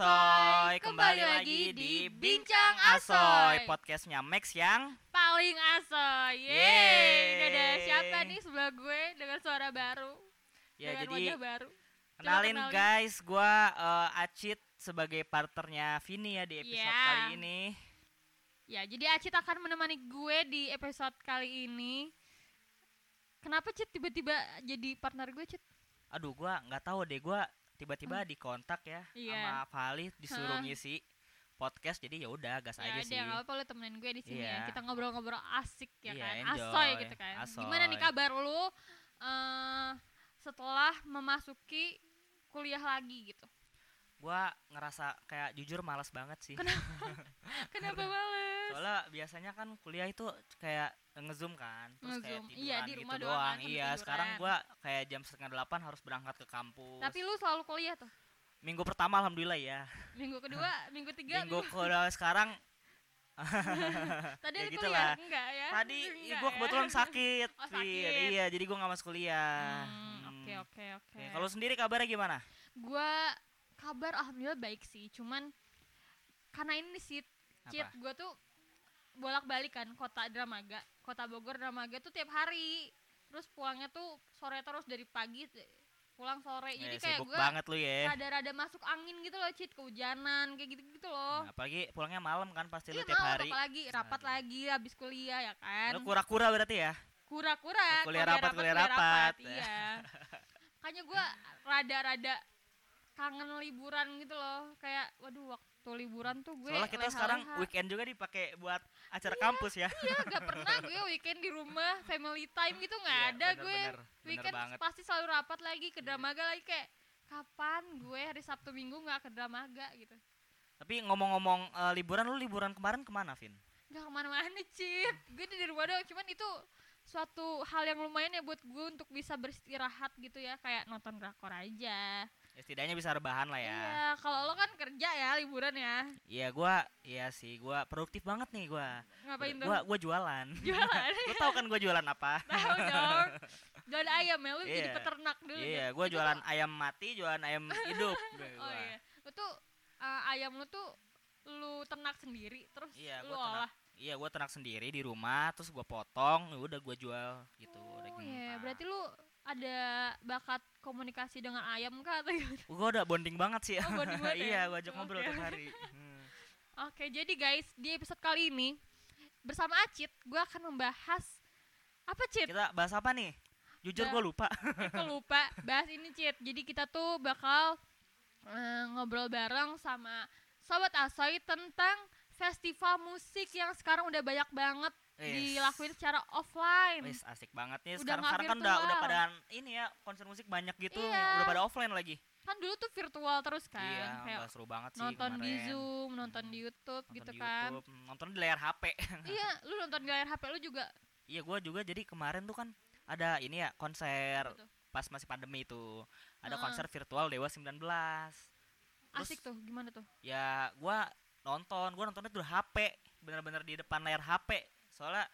Asoy, kembali lagi di Bincang Asoy, podcastnya Max yang paling asoy. Yeay. Ada siapa nih sebelah gue dengan suara baru, ya dengan jadi wajah baru. kenalin kenalin. guys, gua eh, Acit sebagai partnernya Vini ya di episode Ya. kali ini. Ya, jadi Acit akan menemani gue di episode kali ini. Kenapa Cit tiba-tiba jadi partner gue, Cit? Aduh, gua nggak tahu deh, gua tiba-tiba dikontak ya Hmm. Iya. sama Valid disuruh Hah. ngisi podcast, jadi ya udah gas ya aja sih. nggak apa-apa lu temenin gue di sini ya. Iya. Kita ngobrol-ngobrol asik ya Iya, kan. enjoy. Asoy gitu kan. Gimana nih Asoy. kabar lu eh, setelah memasuki kuliah lagi gitu? Gua ngerasa kayak jujur malas banget sih. Kenapa males? Soalnya biasanya kan kuliah itu kayak ngezoom kan, terus kayak Nge-zoom. tiduran Iya, di gitu rumah doang doang. kan, iya, sekarang tiduran. gua kayak jam setengah delapan harus berangkat ke kampus. Tapi lu selalu kuliah tuh. Minggu pertama alhamdulillah ya. Minggu kedua, minggu tiga, Minggu kedua sekarang tadi ya gitu kuliah lah. enggak ya? tadi Enggak gua ya? kebetulan sakit. Oh, sakit. Iya, jadi gua nggak masuk kuliah. Hmm, Hmm. Oke oke oke. Kalau sendiri kabarnya gimana? Gua kabar alhamdulillah baik sih, cuman karena ini sih cheat gua tuh bolak-balik kan kota Dramaga, kota Bogor Dramaga tuh tiap hari. Terus pulangnya tuh sore terus dari pagi pulang sore. Jadi Eh, kayak gua banget lu ya. rada-rada masuk angin gitu loh, cheat kehujanan kayak gitu-gitu loh. Nah, apalagi pulangnya malam kan pasti lu Iya tiap hari. apalagi rapat Aduh. lagi habis kuliah ya kan. Lu kura-kura berarti ya? kura-kura Kuliah rapat, kuliah rapat. iya makanya gue rada-rada kangen liburan gitu loh kayak waduh waktu liburan tuh gue Soalnya kita leha-leha. sekarang weekend juga dipakai buat acara kampus ya. iya gak pernah gue weekend di rumah family time gitu nggak Iya, ada bener, gue bener, bener weekend banget. Iya. pasti selalu rapat lagi ke Dramaga lagi kayak kapan gue hari Sabtu Minggu nggak ke Dramaga gitu Tapi ngomong-ngomong eh, liburan lu liburan kemarin ke mana, Vin? nggak ke mana-mana cip gue di rumah doang cuman itu suatu hal yang lumayan ya buat gue untuk bisa beristirahat gitu ya kayak nonton drakor aja Ya, setidaknya bisa rebahan lah ya. Iya, kalau lo kan kerja ya liburan ya. Iya, gua iya sih, gua produktif banget nih gua. Ngapain tuh? Gua gua jualan. Jualan. lu tahu kan gua jualan apa? Tahu dong. Jualan ayam ya, lu jadi Iya. peternak dulu. Iya, ya. gua jualan tuh- ayam mati, jualan ayam hidup. Oh iya. Lu tuh uh, ayam lu tuh lu ternak sendiri terus Iya, lu gua ternak. olah. Iya, gua ternak sendiri di rumah, terus gua potong, ya udah gua jual gitu. Oh iya, berarti lu ada bakat komunikasi dengan ayam kah atau gimana? gua udah bonding banget sih. Oh, bonding banget ya? iya, gua ajak ngobrol tiap hari. Hmm. Oke, jadi guys, di episode kali ini bersama Acit, gua akan membahas apa Cit? Kita bahas apa nih? Jujur gua lupa. Aku lupa bahas ini Cit. Jadi kita tuh bakal eh, ngobrol bareng sama Sobat Asoy tentang festival musik yang sekarang udah banyak banget Yes. dilakuin secara offline. Wis asik banget nih. Udah Sekarang sekarang kan udah udah pada ini ya konser musik banyak gitu, Iya. yang udah pada offline lagi. Kan dulu tuh virtual terus kan, iya, kayak seru banget sih nonton di kemarin. Zoom, nonton di YouTube Nonton gitu di kan. YouTube, nonton di layar HP. iya, lu nonton di layar HP lu juga iya, gua juga jadi kemarin tuh kan ada ini ya konser gitu. pas masih pandemi itu. Ada Heeh. konser virtual Dewa 19. Terus Asik tuh, gimana tuh? ya gua nonton, gua nontonnya tuh di HP, bener-bener di depan layar HP. Soalnya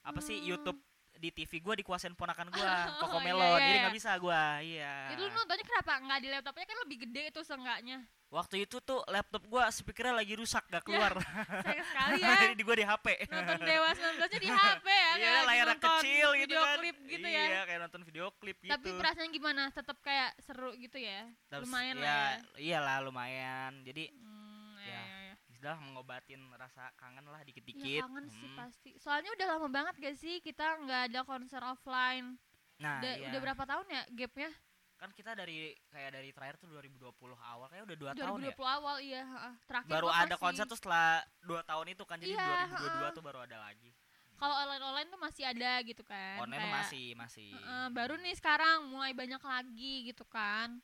apa sih Hmm. YouTube di TV gua dikuasain ponakan gua, Oh, Koko iya, Melon, iya, jadi iya. nggak bisa gua. Iya. Itu lu nontonnya kenapa? Nggak di laptopnya kan lebih gede itu seenggaknya. Waktu itu tuh laptop gua speakernya lagi rusak gak keluar. Sayang sekali ya. Jadi di gua di HP. nonton Dewa 19 nya di HP ya Iya, lagi layarnya kecil gitu video kan. klip gitu iya, ya kayak nonton video klip gitu. tapi perasaan gimana tetap kayak seru gitu ya Terus, lumayan ya, lah ya Iyalah lumayan. Jadi hmm, ya, ya, ya, ya. Sudah mengobatin rasa kangen lah Ya, dikit-dikit. kangen sih Hmm. pasti soalnya udah lama banget gak sih kita nggak ada konser offline Nah, udah, iya. udah berapa tahun ya gapnya kan kita dari kayak dari terakhir tuh 2020 awal kayak udah dua tahun 2020 ya. awal iya terakhir Baru ada konser tuh setelah dua tahun itu kan jadi Iya, 2022 heeh. tuh baru ada lagi. kalau online online tuh masih ada gitu kan Online tuh kayak, masih masih. heeh, baru nih sekarang mulai banyak lagi gitu kan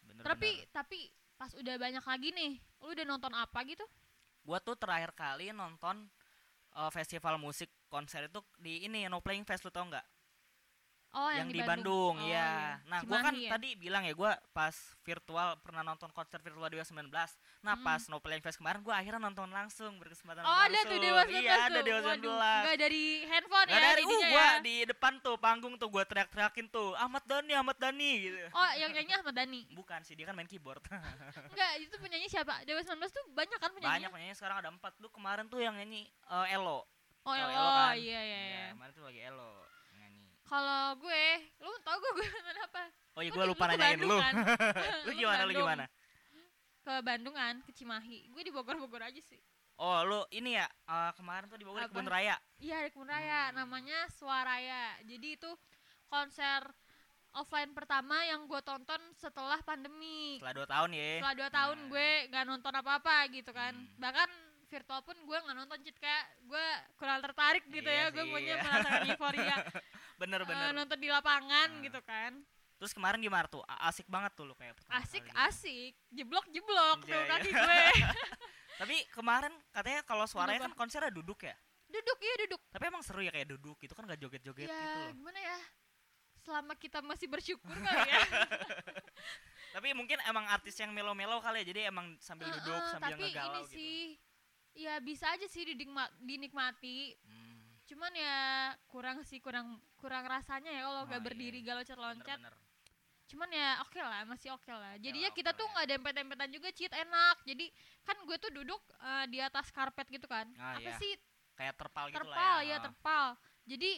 Bener, tapi bener. tapi pas udah banyak lagi nih lu udah nonton apa gitu gua tuh terakhir kali nonton eh, festival musik konser itu di ini No Playing Fest lu tau nggak? Oh yang, di Bandung, Oh, ya. Nah, gua kan ya? tadi bilang ya gua pas virtual pernah nonton konser virtual Dewa 19. Nah, Hmm. pas No Playing Fest kemarin gua akhirnya nonton langsung berkesempatan Oh nonton ada tuh langsung. Dewa 19 Iya, ada. Dewa 19. Waduh, Nggak dari handphone Nggak ya dari uh, gua ya. di depan tuh panggung tuh gue teriak-teriakin tuh Ahmad Dhani Ahmad Dhani gitu Oh, yang nyanyi Ahmad Dhani. bukan sih dia kan main keyboard Enggak, itu penyanyi siapa? Dewa 19 tuh banyak kan penyanyi? banyak penyanyi sekarang ada empat lu kemarin tuh yang nyanyi eh, Elo Oh, Tau ya Elo kan? iya iya iya. kemarin tuh lagi Elo yang Kalau gue, lu tau gue gue nonton apa? oh iya Lu gue lupa lu nanyain lu kan? lu gimana lu gimana Ke Bandung kan, ke Cimahi. Gue di Bogor-Bogor aja sih. oh lu ini ya eh, kemarin tuh di Bogor di kebun raya Iya, di Kebun Raya. Hmm. Namanya Suaraya. Jadi itu konser offline pertama yang gue tonton setelah pandemi. setelah dua tahun ya Setelah dua tahun Nah. gue nggak nonton apa-apa gitu kan. Hmm. Bahkan virtual pun gue nggak nonton cheat kayak gue kurang tertarik gitu Iya ya. Gue iya. merasakan euforia bener eh, bener nonton di lapangan Nah. gitu kan. terus kemarin gimana tuh asik banget tuh lu kayak Asik kali. asik, jeblok jeblok Iya, tuh iya. kaki gue. tapi kemarin katanya kalau suaranya Kenapa? kan konsernya duduk ya duduk iya duduk. tapi emang seru ya kayak duduk gitu kan gak joget-joget ya gitu loh gimana ya? Selama kita masih bersyukur kali ya. tapi mungkin emang artis yang melo-melo kali ya jadi emang sambil duduk Heeh, sambil tapi ngegalau ini gitu sih ya bisa aja sih dinikma- dinikmati Hmm, cuman ya kurang sih kurang kurang rasanya ya kalau Oh, nggak iya, berdiri iya. galocet loncat bener-bener. cuman ya oke lah masih oke lah jadinya lah, kita oke tuh lah ya. nggak dempet-dempetan juga cheat enak jadi kan gue tuh duduk eh, di atas karpet gitu kan Ah, apa iya. sih kayak terpal gitu terpal lah ya Oh. terpal jadi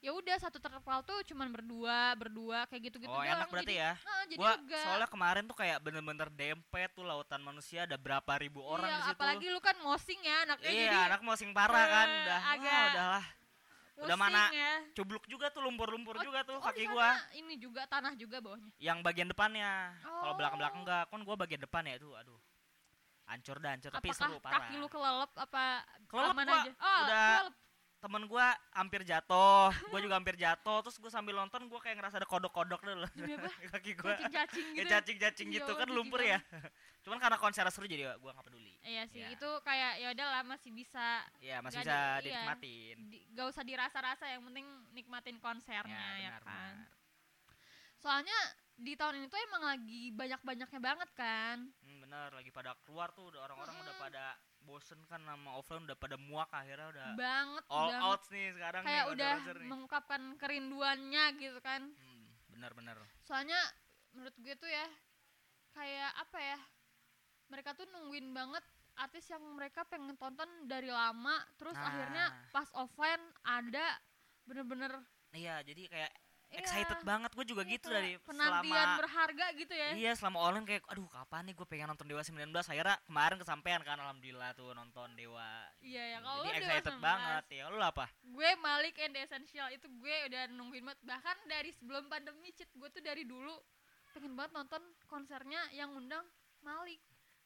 ya udah satu terpal tuh cuman berdua berdua kayak gitu-gitu oh enak berarti jadi, ya? Heeh, jadi gua lega. soalnya kemarin tuh kayak bener-bener dempet tuh lautan manusia ada berapa ribu orang iya, di situ. apalagi lu kan mosing ya anaknya iya jadi anak mau sing parah kan. Eh, udah agak ah, udahlah. Udah mana ya. cubluk juga tuh lumpur-lumpur Oh, juga tuh oh, kaki gua. ini juga tanah juga bawahnya. Yang bagian depannya. Kalau belakang-belakang Oh. enggak kan gua bagian depan ya tuh aduh. Hancur dah hancur tapi apakah seru parah. kaki lu kelelep apa Kelelep aman gua, aja? Oh udah kelelep. Temen gua hampir jatuh gua juga hampir jatuh terus gua sambil nonton gua kayak ngerasa ada kodok-kodok dulu Demi apa? kaki gua cacing-cacing gitu ya. cacing-cacing Ya gitu kan lumpur ya cuman karena konser seru jadi gua nggak peduli iya sih Iya. itu kayak ya udahlah masih bisa ya masih bisa di- iya. dinikmatin di- gak usah dirasa-rasa yang penting nikmatin konsernya ya, benar, kan benar. soalnya di tahun ini tuh emang lagi banyak-banyaknya banget kan Hmm, bener lagi pada keluar tuh udah orang-orang udah Mm-mm. pada bosen kan sama offline udah pada muak akhirnya udah banget all banget out nih sekarang kayak nih udah nih. mengungkapkan kerinduannya gitu kan Hmm, benar-benar soalnya menurut gue tuh ya kayak apa ya mereka tuh nungguin banget artis yang mereka pengen tonton dari lama terus Nah. akhirnya pas offline ada bener-bener iya jadi kayak iya, excited banget gue juga iya, gitu dari penantian selama berharga gitu ya. Iya selama online kayak aduh kapan nih gue pengen nonton Dewa 19 akhirnya kemarin kesampaian kan alhamdulillah tuh nonton Dewa. Iya ya kalau jadi excited Dewa 19, banget. Ya lu apa? Gue Malik and the Essential itu gue udah nungguin banget. Bahkan dari sebelum pandemi cheat gue tuh dari dulu pengen banget nonton konsernya yang undang Malik.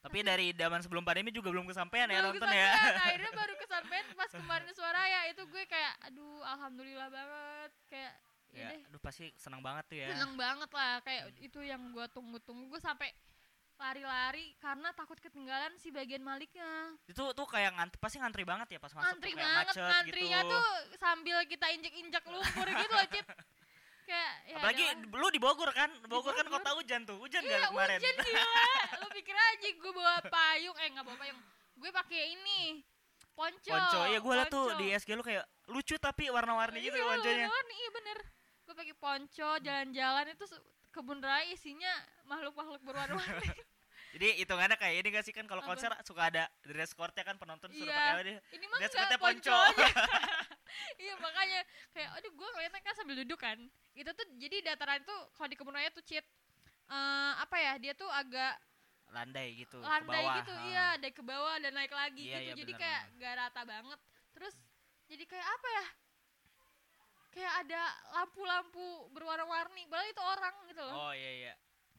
Tapi dari zaman sebelum pandemi juga belum kesampaian ya nonton ya. kesampaian, akhirnya baru kesampaian pas kemarin suara ya itu gue kayak aduh alhamdulillah banget. Kayak ya, ya deh aduh pasti seneng banget tuh ya. Seneng banget lah kayak itu yang gue tunggu-tunggu gue sampai lari-lari karena takut ketinggalan si bagian Maliknya. Itu tuh kayak ngantri pasti ngantri banget ya pas masuk antri tuh kayak banget macet ngantrinya gitu. tuh sambil kita injek-injek lumpur gitu loh Cip. Kayak ya apalagi adalah- lu di Bogor kan? Bogor, kan Bogor. kota hujan tuh hujan iya gak kemarin? hujan gila. Lu pikir aja gue bawa payung eh nggak bawa payung. Gue pakai ini ponco. Ponco iya gue liat tuh di SG lu kayak lucu tapi warna-warni gitu iya, ya ponconya. warna-warni, iya bener gue pakai ponco jalan-jalan itu kebun raya isinya makhluk-makhluk berwarna-warni. Jadi hitungannya kayak ini gak sih kan kalau konser suka ada dress code-nya kan penonton suruh Iya. pakai apa dia? Ini mah Dress code-nya ponco. iya makanya kayak aduh gue ngeliatnya kan sambil duduk kan. Itu tuh jadi dataran itu kalau di kebun raya tuh cheat eh, apa ya dia tuh agak landai gitu ke landai bawah. gitu ha. iya dari ke bawah dan naik lagi Iya, gitu. iya, jadi benar, kayak gak rata banget. Terus jadi kayak apa ya kayak ada lampu-lampu berwarna-warni. Padahal itu orang gitu loh. Oh iya iya.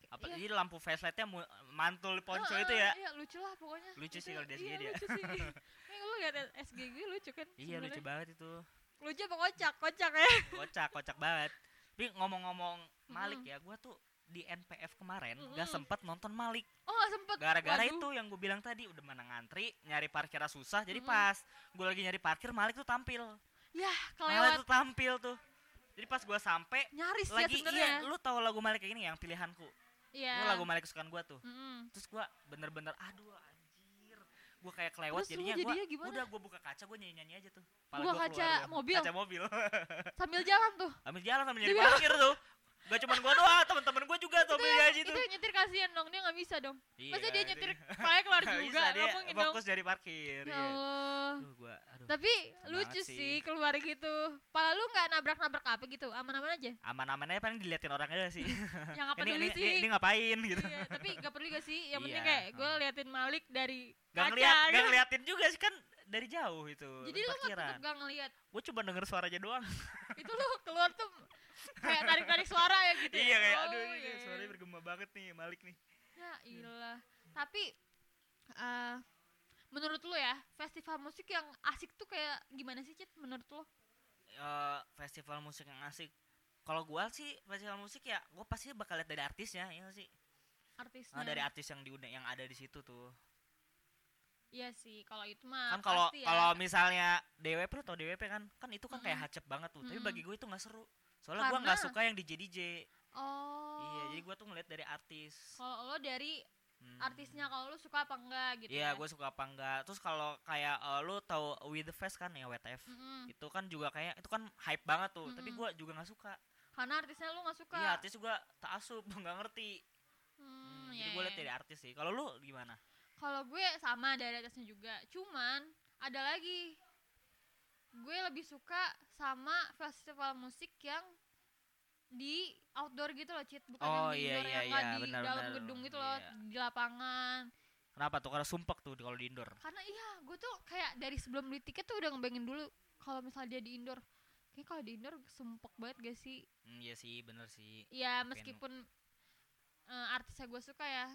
Apa Iya. jadi lampu flashlightnya mantul ponco Heeh, itu ya? iya lucu lah pokoknya. Lucu sih Itu- kalau di SG iya, dia. lucu sih. Nih, lu liat SG gue lucu kan iya lucu sebenarnya. banget itu. Lucu apa kocak? Kocak ya? Kocak kocak banget. Tapi ngomong-ngomong Malik Mm-mm. ya gua tuh di NPF kemarin Mm-mm. gak sempet nonton Malik. Oh gak sempet? Gara-gara itu yang gue bilang tadi udah mana ngantri nyari parkirnya susah jadi Mm-mm. pas gue lagi nyari parkir Malik tuh tampil ya kelewat tuh tampil tuh. Jadi pas gue sampai nyaris ya lagi sebenarnya. iya lu tahu lagu Malik kayak gini yang pilihanku? Iya. Itu lagu Malik kesukaan gue tuh. Mm-mm. terus gue bener-bener aduh anjir. Gue kayak kelewat Terus jadinya, jadinya gue gimana? udah gue buka kaca gue nyanyi nyanyi aja tuh. Kepala Buka gua kaca keluar ya. mobil? kaca mobil. Sambil jalan tuh. Ambil jalan sambil nyari parkir tuh. Gak cuma gue doang temen-temen gue juga tuh nyanyi itu tuh. yang nyetir kasihan dong dia nggak bisa dong. Iya, masa dia nyetir kepalanya keluar juga bisa dia nggak mungkin dong. fokus dari parkir ya iya. Allah. Duh, gua, aduh, tapi lucu sih. sih keluar gitu. Pala lu nggak nabrak nabrak apa gitu? Aman-aman aja? Aman-aman aja paling diliatin orang aja sih. Yang apa peduli ini, sih? ini, ini ngapain gitu? Iya, tapi gak peduli gak sih. Yang penting Iya, kayak gue liatin Malik dari gak kaca ngeliat gak gitu. ngeliatin juga sih kan dari jauh itu jadi lu tetep gak ngeliat? Gue cuma denger suaranya doang. Itu lu keluar tuh kayak tarik tarik suara ya gitu ya? iya kayak Oh, aduh ini iya, iya. suaranya bergema banget nih Malik nih. Ya ilah. Tapi eh menurut lu ya festival musik yang asik tuh kayak gimana sih Cit menurut lu Eh, festival musik yang asik. Kalau gua sih festival musik ya gue pasti bakal lihat dari artisnya ya sih? Artisnya. Ah, dari artis yang diundang yang ada di situ tuh. Iya sih kalau itu mah kan kalau ya. kalau misalnya DWP lu tau DWP kan? Kan itu kan kayak Mm-mm. hacep banget tuh. Tapi Mm-mm. bagi gue itu nggak seru. Soalnya gua nggak suka yang DJ DJ oh. Iya jadi gua tuh ngeliat dari artis. Kalau lo dari Hmm. artisnya kalau lu suka apa enggak gitu Iya, ya gue suka apa enggak. Terus kalau kayak eh, lu tahu With the Fest kan ya WTF. Mm-mm. Itu kan juga kayak itu kan hype banget tuh, tapi Mm-mm. gue juga nggak suka. karena artisnya lu nggak suka Iya, artis juga tak asup, nggak ngerti. Hmm, Hmm, iya, jadi gue iya. dari artis sih. Kalau lu gimana? Kalau gue sama dari atasnya juga, cuman ada lagi. Gue lebih suka sama festival musik yang di outdoor gitu loh, Cit, bukan Oh, yang di iya, indoor iya, yang iya, di benar, dalam benar. gedung gitu loh, Iya. di lapangan. Kenapa tuh? Karena sumpek tuh kalau di indoor. Karena iya, gue tuh kayak dari sebelum beli tiket tuh udah ngebayangin dulu kalau misalnya dia di indoor. Kayak kalau di indoor sumpek banget gak sih? Hmm, iya sih, bener sih. Ya meskipun eh, artisnya gue suka ya,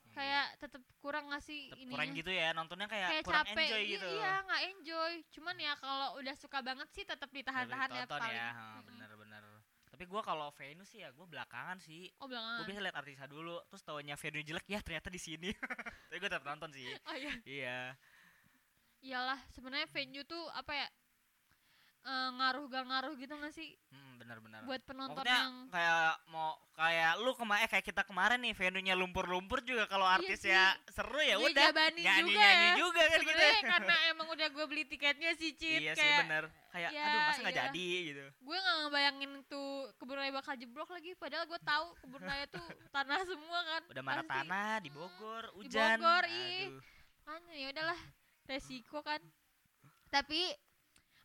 Hmm, kayak tetap kurang ngasih ini kurang gitu ya, nontonnya kayak, kayak kurang capek enjoy iya, gitu. iya nggak enjoy cuman ya kalau udah suka banget sih tetap ditahan-tahan ya paling ya, bener-bener. Tapi gue kalau venue sih ya gue belakangan sih. oh Gue belakangan biasa lihat artisnya dulu, terus taunya venue jelek ya ternyata di sini. Tapi gue tetap nonton sih. oh iya Iya. iyalah sebenarnya venue tuh apa ya eh, ngaruh gak ngaruh gitu nggak sih Hmm, benar-benar. buat penonton Maksudnya yang kayak mau kayak lu kemarin eh kayak kita kemarin nih venue-nya lumpur-lumpur juga kalau Iya artisnya seru ya Iya, udah nyanyi juga nyanyi ya. juga kan gitu. karena emang udah gue beli tiketnya sih Cit iya sih kayak bener. Kayak ya, aduh masa nggak iya. jadi gitu. gue nggak ngebayangin tuh kebun raya bakal jeblok lagi padahal gue tahu kebun raya tuh tanah semua kan Udah mana Pasti. tanah di Bogor, Di hujan. Bogor, ih. Kan ya udahlah resiko kan tapi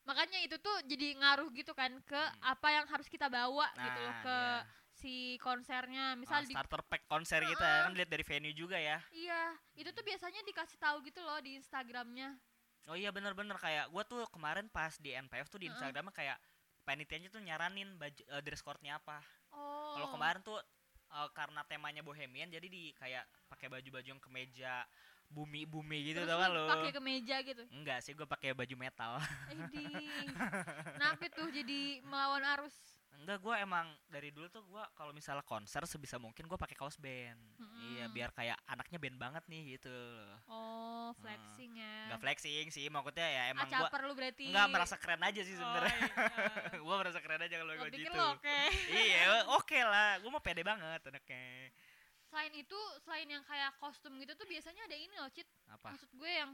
makanya itu tuh jadi ngaruh gitu kan ke Hmm. apa yang harus kita bawa gitu loh Nah, ke iya. si konsernya misal di starter pack konser kita ya kan lihat dari venue juga ya. iya itu tuh biasanya dikasih tahu gitu loh di Instagramnya Oh iya bener-bener kayak gua tuh kemarin pas di NPF tuh di. Instagramnya kayak panitianya tuh nyaranin baju eh, dress code-nya apa. oh Kalau kemarin tuh eh, karena temanya bohemian jadi di kayak pakai baju-baju yang kemeja bumi-bumi gitu Terus tau kan lo. pakai kemeja gitu Enggak sih gue pakai baju metal. Edi kenapa tuh jadi melawan arus Enggak gue emang dari dulu tuh gue kalau misalnya konser sebisa mungkin gue pakai kaos band. Iya Mm-mm. biar kayak anaknya band banget nih gitu. oh flexing ya Enggak flexing sih maksudnya ya emang gue acaper lu berarti enggak merasa keren aja sih sebenarnya. oh, iya. gue merasa keren aja kalau Gua gue gitu. oke iya oke lah gue mau pede banget anaknya. selain itu selain yang kayak kostum gitu tuh biasanya ada ini loh Cit Apa? maksud gue yang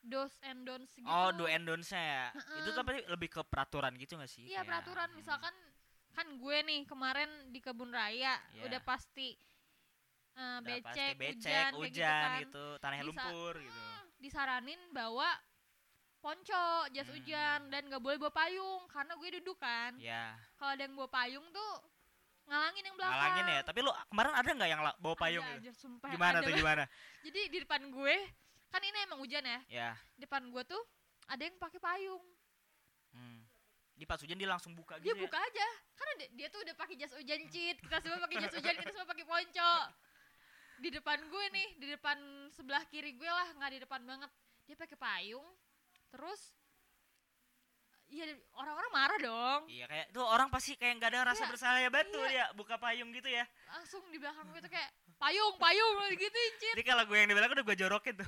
dos and don'ts gitu Oh do and don'ts-nya ya. Heeh. Itu tapi lebih ke peraturan gitu gak sih? iya Kayak, peraturan hmm, misalkan kan gue nih kemarin di kebun raya Iya. udah pasti eh, udah pasti becek, becek, hujan, hujan, gitu gitu, kan. tanah Bisa- lumpur gitu. Hmm, disaranin bawa ponco jas Hmm. hujan dan gak boleh bawa payung karena gue duduk kan Ya, kalau ada yang bawa payung tuh ngalangin yang belakang ngalangin ya. Tapi lu kemarin ada nggak yang bawa payung? Ada, gitu? anjir, sumpah, Gimana ada tuh gimana? jadi di depan gue kan ini emang hujan ya Ya. di depan gue tuh ada yang pakai payung. Di pas hujan dia langsung buka dia gitu. buka aja karena dia, dia tuh udah pakai jas hujan cit kita semua pakai jas hujan kita semua pakai ponco di depan gue nih di depan sebelah kiri gue lah nggak di depan banget dia pakai payung terus iya orang-orang marah dong Ya. Iya kayak tuh orang pasti kayak nggak ada rasa Iya, bersalah ya betul iya. ya buka payung gitu ya. langsung di belakang gue tuh kayak payung payung gitu cit Jadi kalau gue yang di belakang udah gue jorokin tuh.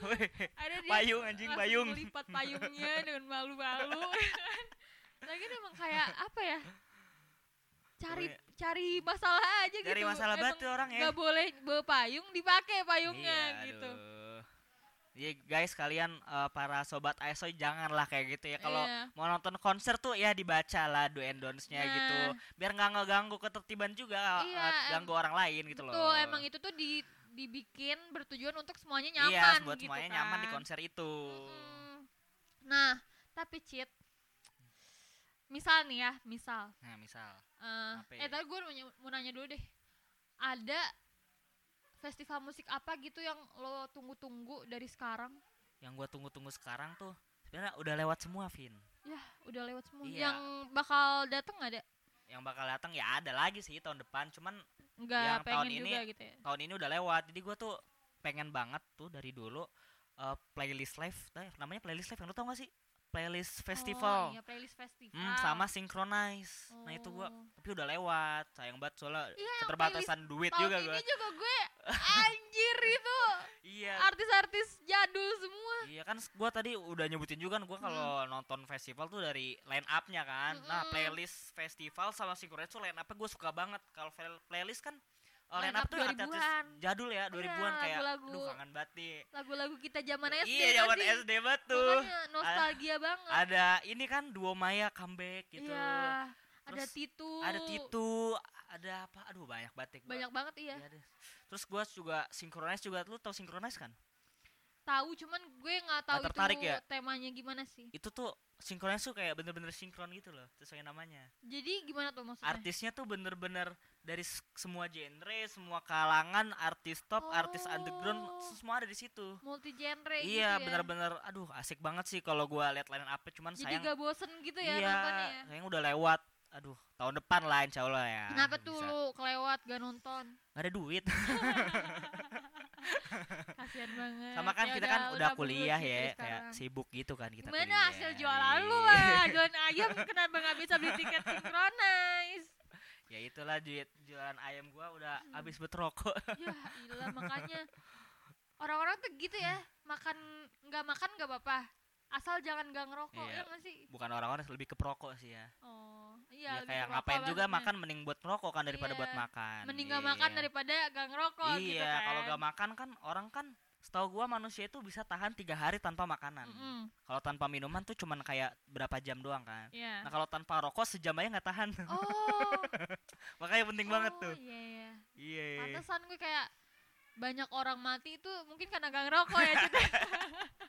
ada dia Payung, anjing, payung. melipat payungnya dengan malu-malu lagi emang kayak apa ya cari Pokoknya- cari masalah aja Cari gitu masalah banget tuh orang ya. nggak boleh bawa payung dipakai payungnya Iya, gitu aduh. Jadi guys kalian eh, para sobat ISO janganlah kayak gitu ya. Kalau Iya. mau nonton konser tuh ya dibaca lah do and don'ts-nya Nah. gitu. Biar nggak ngeganggu ketertiban juga, Iya, eh, em- ganggu orang lain gitu loh. Betul, emang itu tuh di dibikin bertujuan untuk semuanya nyaman Iya, buat gitu semuanya kan. nyaman di konser itu. Mm-mm. Nah, tapi cheat misal nih ya, misal Nah, misal eh Apa eh ya? tadi gue mau, mau nanya dulu deh. Ada festival musik apa gitu yang lo tunggu-tunggu dari sekarang? yang gua tunggu-tunggu sekarang tuh sebenarnya udah lewat semua, Vin. Ya, udah lewat semua. Iya. Yang bakal datang ada? Yang bakal datang ya ada lagi sih tahun depan, cuman Nggak Yang tahun pengen ini juga gitu ya. tahun ini udah lewat. Jadi gua tuh pengen banget tuh dari dulu eh, playlist live, nah, namanya playlist live yang lu tau gak sih? Playlist festival. Oh, iya, playlist festival. Hmm, sama synchronize. Nah, itu gua Oh. tapi udah lewat. Sayang banget soalnya Iya, keterbatasan duit juga ini gua. juga gue anjir itu Iya. artis-artis jadul semua. Iya kan gua tadi udah nyebutin juga kan gua kalau nonton festival tuh dari line up-nya kan. Nah, Mm-mm. playlist festival sama synchronize tuh line up-nya gua suka banget. Kalau playlist kan uh, Line up tuh yang artis 2000-an. jadul ya, 2000-an kayak lagu-lagu. aduh kangen banget nih. Lagu-lagu kita zaman SD Iya, zaman? SD banget tuh. Nostalgia banget. Ada ini kan duo Maya comeback gitu. Iya. Ada Titu. Ada Titu, ada apa? Aduh banyak banget ya. Banyak banget iya. Iya. Terus gua juga synchronize juga lu tau synchronize kan? Tahu cuman gue nggak tahu tertarik itu ya? temanya gimana sih. Itu tuh synchronize tuh kayak bener-bener sinkron gitu loh, sesuai namanya. Jadi gimana tuh maksudnya? Artisnya tuh bener-bener dari semua genre, semua kalangan, artis top, artis underground, Oh. semua ada di situ. Multi genre gitu iya, ya. bener-bener aduh asik banget sih kalau gua lihat line up cuman Jadi sayang gak bosen gitu ya iya, nontonnya ya. sayang udah lewat. Aduh, tahun depan lah insya Allah ya. Kenapa tuh lu kelewat gak nonton? Gak ada duit. Kasian banget. Sama kan Ya kita kan udah nabung dulu kuliah ya, dari kayak sekarang. sibuk gitu kan kita Gimana kuliah. hasil jualan lu Iya. lah? Jualan ayam kenapa gak bisa beli tiket synchronize? ya itulah duit jualan ayam gua udah Hmm. habis buat rokok. ya ilah makanya orang-orang tuh gitu ya makan nggak makan nggak apa-apa asal jangan nggak ngerokok Iya. ya nggak sih Bukan orang-orang lebih ke perokok sih ya. oh Ya, iya lebih kayak ngapain juga maksudnya. makan mending buat merokok kan daripada Iya. buat makan. mending makan Iya. daripada gak ngerokok Iya, gitu kan kalau gak makan kan orang kan setahu gua manusia itu bisa tahan tiga hari tanpa makanan. Mm-mm. Kalau tanpa minuman tuh cuman kayak berapa jam doang kan. Iya. Nah kalau tanpa rokok sejam aja nggak tahan. oh Makanya penting banget oh, tuh. iya iya Iya. pantesan gue kayak banyak orang mati itu mungkin karena gak ngerokok ya Cita.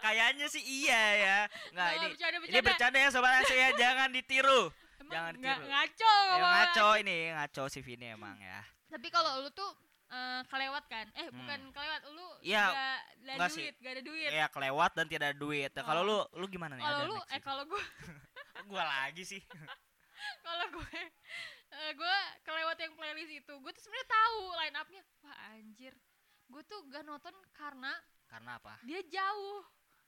Kayaknya sih iya ya. Nggak ini bercanda, ini bercanda. bercanda ya sobat Asia ya, jangan ditiru. Emang jangan nggak- tiru. ngaco Ya, ngaco ini, ngaco si Vini emang ya. tapi kalau lu tuh eh, kelewat kan eh Hmm. bukan kelewat lu Iya, gak sih. duit gak ada duit Iya kelewat dan tidak ada duit. Nah, Kalau Oh. lu lu gimana nih? kalau Ada lu eh kalau gue gua lagi sih. kalau gue eh, gue kelewat yang playlist itu gue tuh sebenarnya tahu line upnya wah anjir gue tuh gak nonton karena Karena apa? dia jauh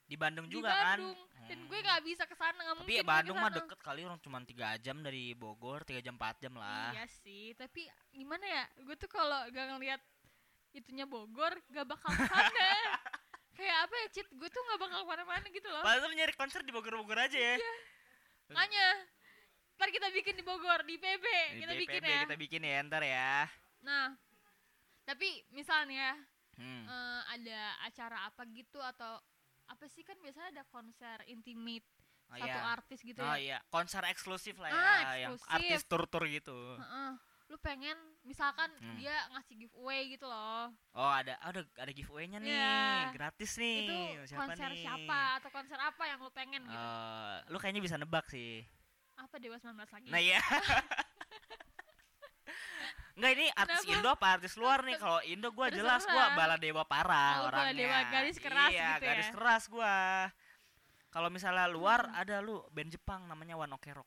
Di Bandung di juga Bandung kan. dan gue nggak bisa ke sana nggak Tapi mungkin gue Bandung mah deket kali orang cuma tiga jam dari Bogor, tiga jam 4 jam lah. iya sih tapi gimana ya gue tuh kalau gak ngeliat itunya Bogor gak bakal ke sana kayak apa ya Cit gue tuh gak bakal ke mana-mana gitu loh Padahal nyari konser di Bogor-Bogor aja ya. makanya ntar kita bikin di Bogor di PB Di kita bikin BPB ya kita bikin ya ntar ya. nah tapi misalnya Hmm. eh, ada acara apa gitu atau apa sih kan biasanya ada konser intimate Oh, satu iya. artis gitu Oh ya iya, konser eksklusif lah ya, Ah, yang eksklusif. artis tur-tur gitu. Heeh. lu pengen misalkan Hmm. dia ngasih giveaway gitu loh Oh ada, ada ada giveaway-nya nih, Iya. gratis nih. itu siapa konser nih? siapa atau konser apa yang lu pengen gitu Eh, lu kayaknya bisa nebak sih. apa Dewa 19 lagi Nah iya. Enggak ini artis Kenapa? Indo apa artis luar nih? Kalau Indo gua jelas Terserah. gua bala dewa parah Oh, orangnya. Baladewa garis keras iya, gitu ya? garis keras gua. Kalau misalnya luar Hmm. ada lu band Jepang namanya One Ok Rock.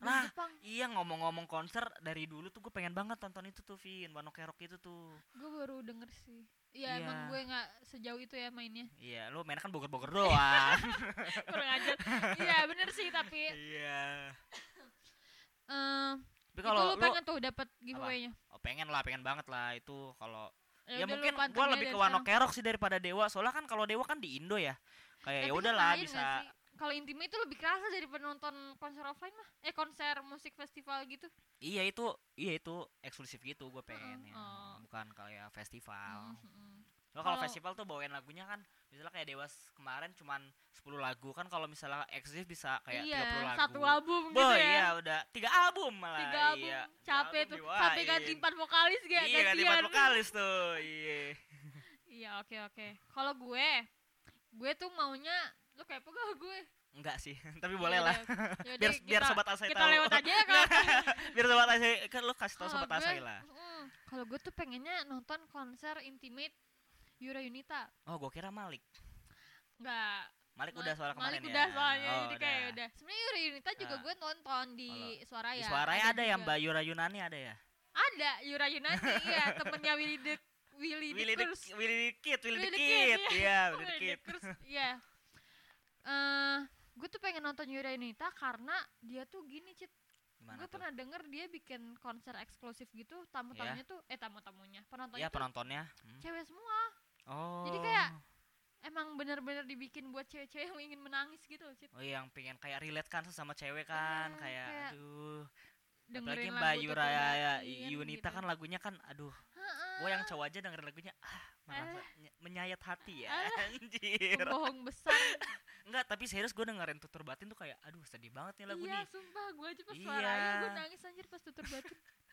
Nah, Jepang iya ngomong-ngomong konser dari dulu tuh gue pengen banget tonton itu tuh Vin, One Ok Rock itu tuh. gue baru denger sih Iya Iya. emang gue nggak sejauh itu ya mainnya Iya, lu main kan Bogor-Bogor doang. kurang ajar iya bener sih tapi iya. eh Tapi kalau lu pengen tuh dapat giveaway-nya oh, pengen lah, pengen banget lah itu kalau ya, lu mungkin gua lebih ke dari One sekarang. Ok Rock sih daripada Dewa. Soalnya kan kalau Dewa kan di Indo ya. Kayak ya udahlah bisa kalau intimate itu lebih kerasa daripada nonton konser offline mah eh konser musik festival gitu Iya itu, iya itu eksklusif gitu gue pengen Heeh, ya. oh. Bukan kayak festival. Mm, mm. Lo kalau Kalau- festival tuh bawain lagunya kan misalnya kayak Dewas kemarin cuman 10 lagu kan kalau misalnya eksklusif bisa kayak iya 30 lagu. satu album Boh, gitu ya iya udah tiga album malah. tiga album iya. Capek album tuh sampai ganti empat vokalis gak Iya, ganti empat vokalis tuh. Iya. iya oke oke kalau gue gue tuh maunya lu kepo gak gue Enggak sih, tapi boleh lah. Yaudah, Biar biar kita- sobat Asai kita tahu. lewat aja ya kan biar sobat Asai kan lu kasih tahu Kalau sobat gue- Asai lah. mm, kalau gue tuh pengennya nonton konser intimate Yura Yunita Oh, gua kira Malik. nggak Malik Ma- udah soal kemarin Malik ya. udah soalnya Oh, jadi kayak udah sebenarnya Yura Yunita juga Ah. gue nonton di Kalau Suaraya Di suaranya ada, ya juga. Mbak Yura Yunani ada ya? ada Yura Yunani iya temennya Willy the Willy, Willy the Kurs. Willy the Kid, Willy Willy the Kid. Iya, Willy the Kid. Iya Eh, gue tuh pengen nonton Yura Yunita karena dia tuh gini cit gue pernah denger dia bikin konser eksklusif gitu tamu-tamunya tuh eh tamu-tamunya penontonnya Ya tuh penontonnya. Hmm. cewek semua Oh. kayak emang bener-bener dibikin buat cewek-cewek yang ingin menangis gitu loh Oh iya, yang pengen kayak relate kan sama cewek kan, Iya, kayak, kayak aduh. Apalagi dengerin Mbak lagu Yura ya, Batin Yunita gitu. kan lagunya kan aduh. Gue yang cowok aja dengerin lagunya ah merasa ny- menyayat hati ya. Ah. Anjir. pembohong besar Enggak, tapi serius gue dengerin tutur batin tuh kayak aduh sedih banget nih lagu iya nih. sumpah gue aja pas Iya. suaranya gue nangis anjir pas tutur batin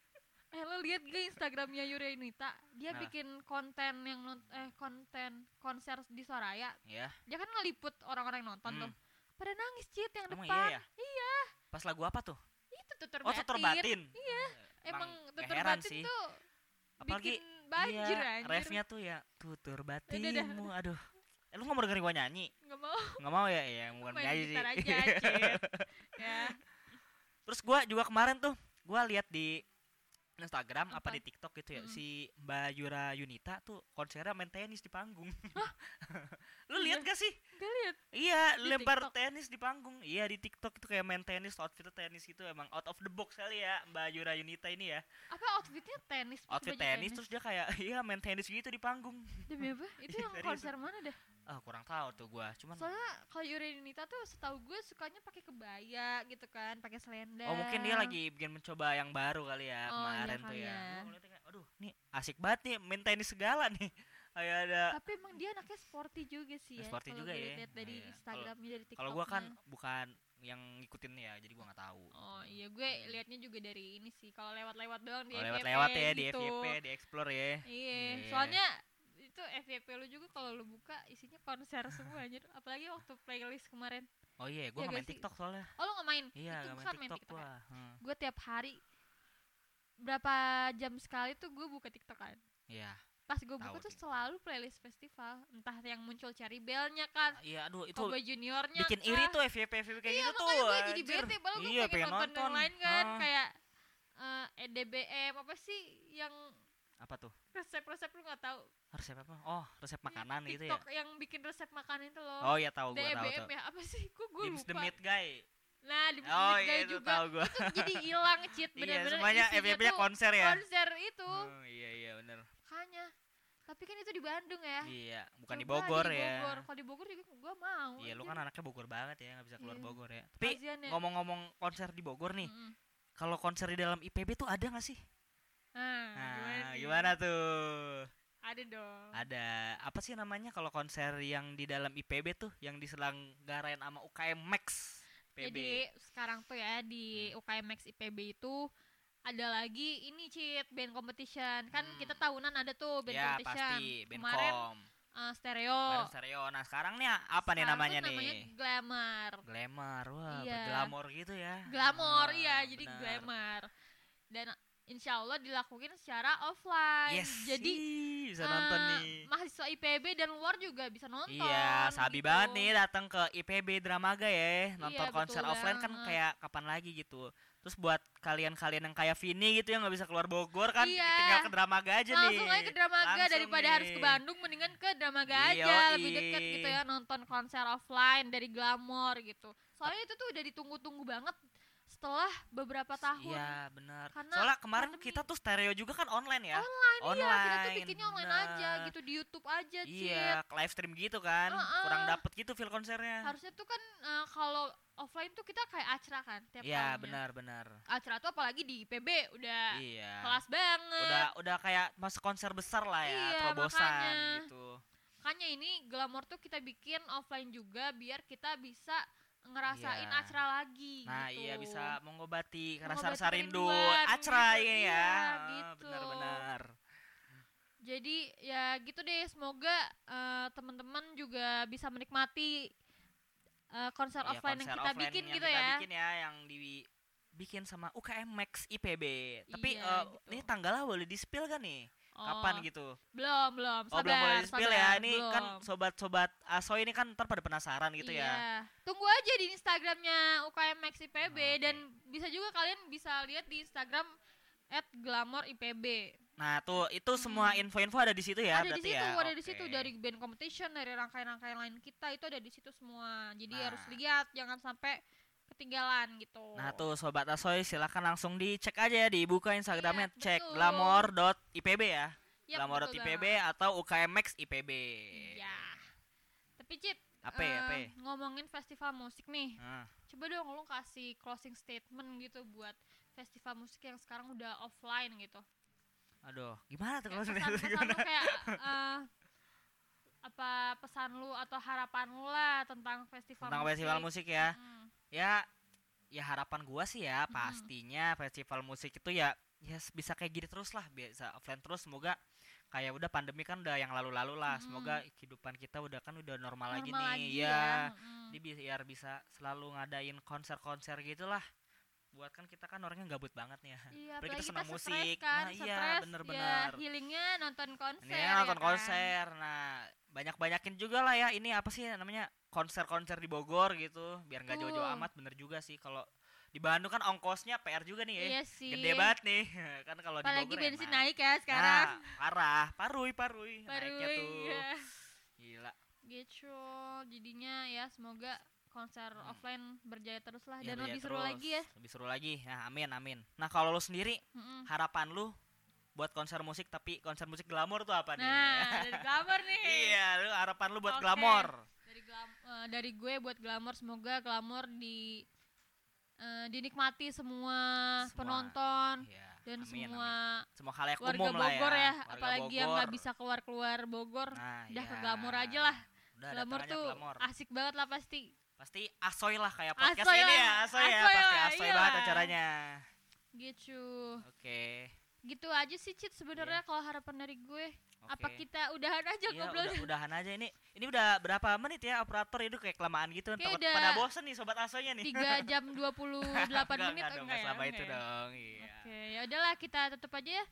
eh lo lihat gak instagramnya Yura Yunita dia Nah. bikin konten yang eh konten konser di Soraya Ya. dia kan ngeliput orang-orang yang nonton Hmm. tuh pada nangis cit yang Emang depan iya ya? Pas lagu apa tuh? itu tutur Oh, tutur batin. Iya, emang Emang tutur batin sih. tuh Apalagi bikin banjir iya, anjir refnya tuh ya tutur batinmu. Aduh. Eh, lu gak mau dengerin gue nyanyi? nggak mau Nggak mau ya? Iya, bukan main nyanyi sih. aja ya Terus gua juga kemarin tuh gua lihat di Instagram apa, Apa? di TikTok gitu ya Mm. si Mbak Yura Yunita tuh konsernya main tenis di panggung. Lu Iya. lihat gak sih? gak lihat Iya, Di lempar TikTok? tenis di panggung. Iya di TikTok itu kayak main tenis, outfitnya tenis itu emang out of the box kali ya Mbak Yura Yunita ini ya. apa outfitnya tenis Outfit baju tenis terus dia kayak iya main tenis gitu di panggung. demi apa itu yang Serius. konser mana dah Ah kurang tahu tuh gua. Cuman soalnya kalau Yura Yunita tuh setahu gue sukanya pakai kebaya gitu kan pakai selendang Oh mungkin dia lagi bikin mencoba yang baru kali ya Oh, iya kemarin tuh kali ya. ya. Aduh nih asik banget nih main tenis segala nih. Kayak ada tapi emang dia anaknya sporty juga sih ya Sporty juga gue ya. lihat dari Iya. Instagramnya dari TikToknya Kalau gua kan bukan yang ngikutin ya, jadi gua nggak tahu. oh iya gue liatnya juga dari ini sih kalau lewat-lewat doang di FYP lewat-lewat ya di gitu. FYP, di explore ya. iya Iya. soalnya itu FYP lu juga kalau lu buka isinya konser semua anjir apalagi waktu playlist kemarin Oh iya, gua nggak gak main sih? TikTok soalnya. oh lu nggak main Iya, itu gue main kan main TikTok TikTok gua. ya. Hmm. gue tiap hari berapa jam sekali tuh gue buka TikTok kan Iya. pas gue buka tuh selalu playlist festival entah yang muncul Cherry Bell-nya kan Iya, aduh itu Cowboy Juniornya bikin kah. iri tuh FYP FYP kayak iya, gitu tuh. makanya gue jadi bete gue Iya, pengen, nonton, yang lain kan Ah. kayak eh EDBM apa sih yang apa tuh? resep-resep lu nggak tahu Resep apa? Oh, resep makanan gitu ya. TikTok yang bikin resep makanan itu loh Oh iya tahu gua tahu tuh. ya apa sih kok gue James the lupa Meat Guy. nah di Oh Meat Guy iya itu juga tahu gua. itu jadi hilang cheat Iya, bener-bener semuanya isinya FYP-nya konser ya. konser itu Oh, iya iya bener. makanya tapi kan itu di Bandung ya Iya, bukan di Coba Bogor di ya. Bogor. kalau di Bogor juga gue mau Iya, lu kan anaknya Bogor banget ya, nggak bisa keluar Iya. Bogor ya. Tapi ya. ngomong-ngomong konser di Bogor nih, Mm-mm. kalau konser di dalam IPB tuh ada nggak sih? Nah, Nah, nih? gimana tuh? ada dong Ada apa sih namanya kalau konser yang di dalam IPB tuh yang diselenggarain sama UKM Max PB? Jadi sekarang tuh ya di UKM Max IPB itu ada lagi ini cheat band competition kan Hmm. kita tahunan ada tuh band ya competition pasti kemarin Bandcom, uh, stereo bareng stereo. Nah sekarang nih apa nih Sekarang namanya tuh namanya nih? glamour Glamour, wah Iya. berglamor gitu ya. glamour Ah, iya jadi benar. glamour dan insya Allah dilakuin secara offline Yes, jadi ih, bisa nonton uh, nih. mahasiswa IPB dan luar juga bisa nonton Iya, sabi gitu. banget nih datang ke IPB Dramaga ya, nonton Iya, konser offline kan banget. kayak kapan lagi gitu. Terus buat kalian-kalian yang kayak Vini gitu yang nggak bisa keluar Bogor kan, Iya. tinggal ke Dramaga aja langsung nih. aja ke Dramaga Langsung daripada harus ke nih. Bandung mendingan ke Dramaga Iya, aja lebih deket Yoi. gitu ya nonton konser offline dari Glamour gitu soalnya itu tuh udah ditunggu-tunggu banget setelah beberapa tahun Iya, benar. Karena Soalnya kemarin pandemi. kita tuh stereo juga kan online ya. online, iya kita tuh bikinnya online aja benar. gitu di YouTube aja Iya, Cit. live stream gitu kan. Heeh. Kurang dapet gitu feel konsernya. harusnya tuh kan eh, kalau offline tuh kita kayak acara kan tiap Iya, tahunnya. benar-benar. Acara tuh apalagi di IPB udah Iya. kelas banget. Udah udah kayak masuk konser besar lah ya, Iya, terobosan makanya. gitu. Makanya ini Glamour tuh kita bikin offline juga biar kita bisa ngerasain Iya. acara lagi Nah, gitu. iya bisa mengobati Mengobati rasa-rasa rindu acara gitu, ini ya. iya, Ah, gitu. Benar-benar. Jadi ya gitu deh semoga eh, teman-teman juga bisa menikmati eh, konser Iya, offline yang kita offline bikin yang gitu kita ya. bikin ya yang dibikin sama UKM Max IPB. Tapi Iya, eh, gitu. ini tanggalnya boleh di-spill kan nih? Kapan Oh, gitu? Belum, belum. Oh, Sabar, belum boleh di-spill ya. Ini kan belum. sobat-sobat Aso ini kan ntar pada penasaran gitu ya. Iya. Tunggu aja di Instagramnya UKM Max IPB Oke. dan bisa juga kalian bisa lihat di Instagram @glamour_ipb. Nah, tuh itu semua info-info ada di situ ya ada di berarti situ, ya. ada di situ dari band competition, dari rangkaian-rangkaian lain kita itu ada di situ semua. Jadi Nah. harus lihat, jangan sampai ketinggalan gitu. Nah tuh sobat Asoy silakan langsung dicek aja ya dibuka Instagramnya Iya, cek betul. glamour.ipb ya Yap, glamour.ipb betul atau UKMX IPB Iya. Tapi Cit, apa eh, apa ngomongin festival musik nih. Nah, Coba dong lu kasih closing statement gitu buat festival musik yang sekarang udah offline gitu. aduh gimana tuh kalau pesan-pesan gimana lu kayak eh, apa pesan lu atau harapan lu lah tentang festival tentang musik. festival musik ya Mm. Ya ya harapan gua sih ya Mm-mm. pastinya festival musik itu ya ya bisa kayak gini terus lah bisa offline terus semoga kayak udah pandemi kan udah yang lalu-lalu lah Mm-mm. semoga kehidupan kita udah kan udah normal, lagi Normal nih lagi ya mm-mm. jadi biar bisa selalu ngadain konser-konser gitulah buat kan kita kan orangnya gabut banget nih ya Iya, Apalagi kita senang musik. kan, Nah, iya, stres, bener-bener. Ya, healingnya nonton konser. ini ya nonton kan? konser nah banyak-banyakin juga lah ya ini apa sih namanya konser-konser di Bogor gitu biar nggak jauh-jauh amat bener juga sih kalau di Bandung kan ongkosnya PR juga nih ya Iya sih. gede banget nih kan kalau di Apalagi Bogor bensin naik ya sekarang. nah, parah paruy paruy, naiknya Baru tuh iya. gila Gitu. Jadinya ya semoga konser Hmm. offline berjaya terus lah Ya, dan lebih seru terus. lagi ya. lebih seru lagi nah amin amin nah kalau lu sendiri Mm-mm. harapan lu buat konser musik tapi konser musik glamour tuh apa nih Nah, dari glamour nih. iya lu harapan lu buat Oke. glamour Dari glam eh, dari gue buat glamour semoga glamour di eh, dinikmati semua, Semua. penonton Iya, dan amin, semua amin. semua halayak warga umum lah ya, Bogor ya, Warga apalagi yang nggak Bogor. bisa keluar-keluar Bogor, nah, udah ke iya. glamour aja lah. udah aja tuh glamour. asik banget lah pasti. pasti asoy lah kayak podcast Asoy ini lah, ya asoy, ya asoy pasti lah, asoy iyalah. banget acaranya Gitu. oke Gitu aja sih Cit sebenarnya kalau harapan dari gue. Apa oke. kita udahan aja Iya, ngobrol? udah, udahan aja ini. Ini udah berapa menit ya operator itu kayak kelamaan gitu. Kayak Takut udah pada bosen nih sobat asoynya nih. 3 jam 28 Enggak, menit enggak enggak dong, ya? enggak selama Enggak itu ya? dong. Iya. Oke, ya udahlah kita tutup aja ya.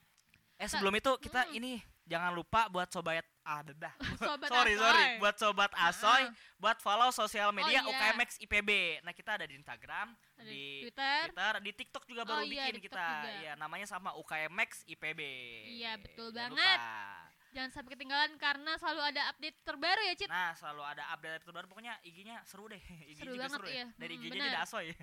Eh sebelum itu kita Hmm. ini jangan lupa buat sobat ah dah. Sobat sorry Asoy. sorry buat sobat Asoy Ah. buat follow sosial media iya. UKMX IPB. Nah kita ada di Instagram, Ada di Twitter. Twitter, di TikTok juga baru Oh iya, bikin di TikTok kita. juga. Iya namanya sama UKMX IPB. Iya, betul Jangan banget. lupa. Jangan sampai ketinggalan karena selalu ada update terbaru ya, Cit. Nah selalu ada update terbaru pokoknya IG-nya seru deh. IG Seru juga banget, seru iya. ya. Dari Hmm, IG-nya ada Asoy.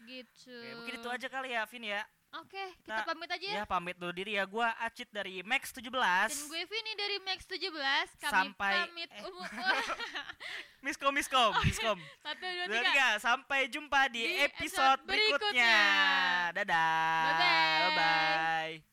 Gitu. Oke, mungkin itu aja kali ya Vin ya. Oke, kita Kita- pamit aja ya. Ya pamit dulu diri ya. Gua Acit dari Max 17. Dan gue Vini dari Max 17. Kami Sampai- pamit eh. umum. Miskom miskom miskom. Satu, dua, tiga. tiga. Sampai jumpa di, Di episode episode berikutnya. berikutnya. Dadah. Bye-bye. Bye bye.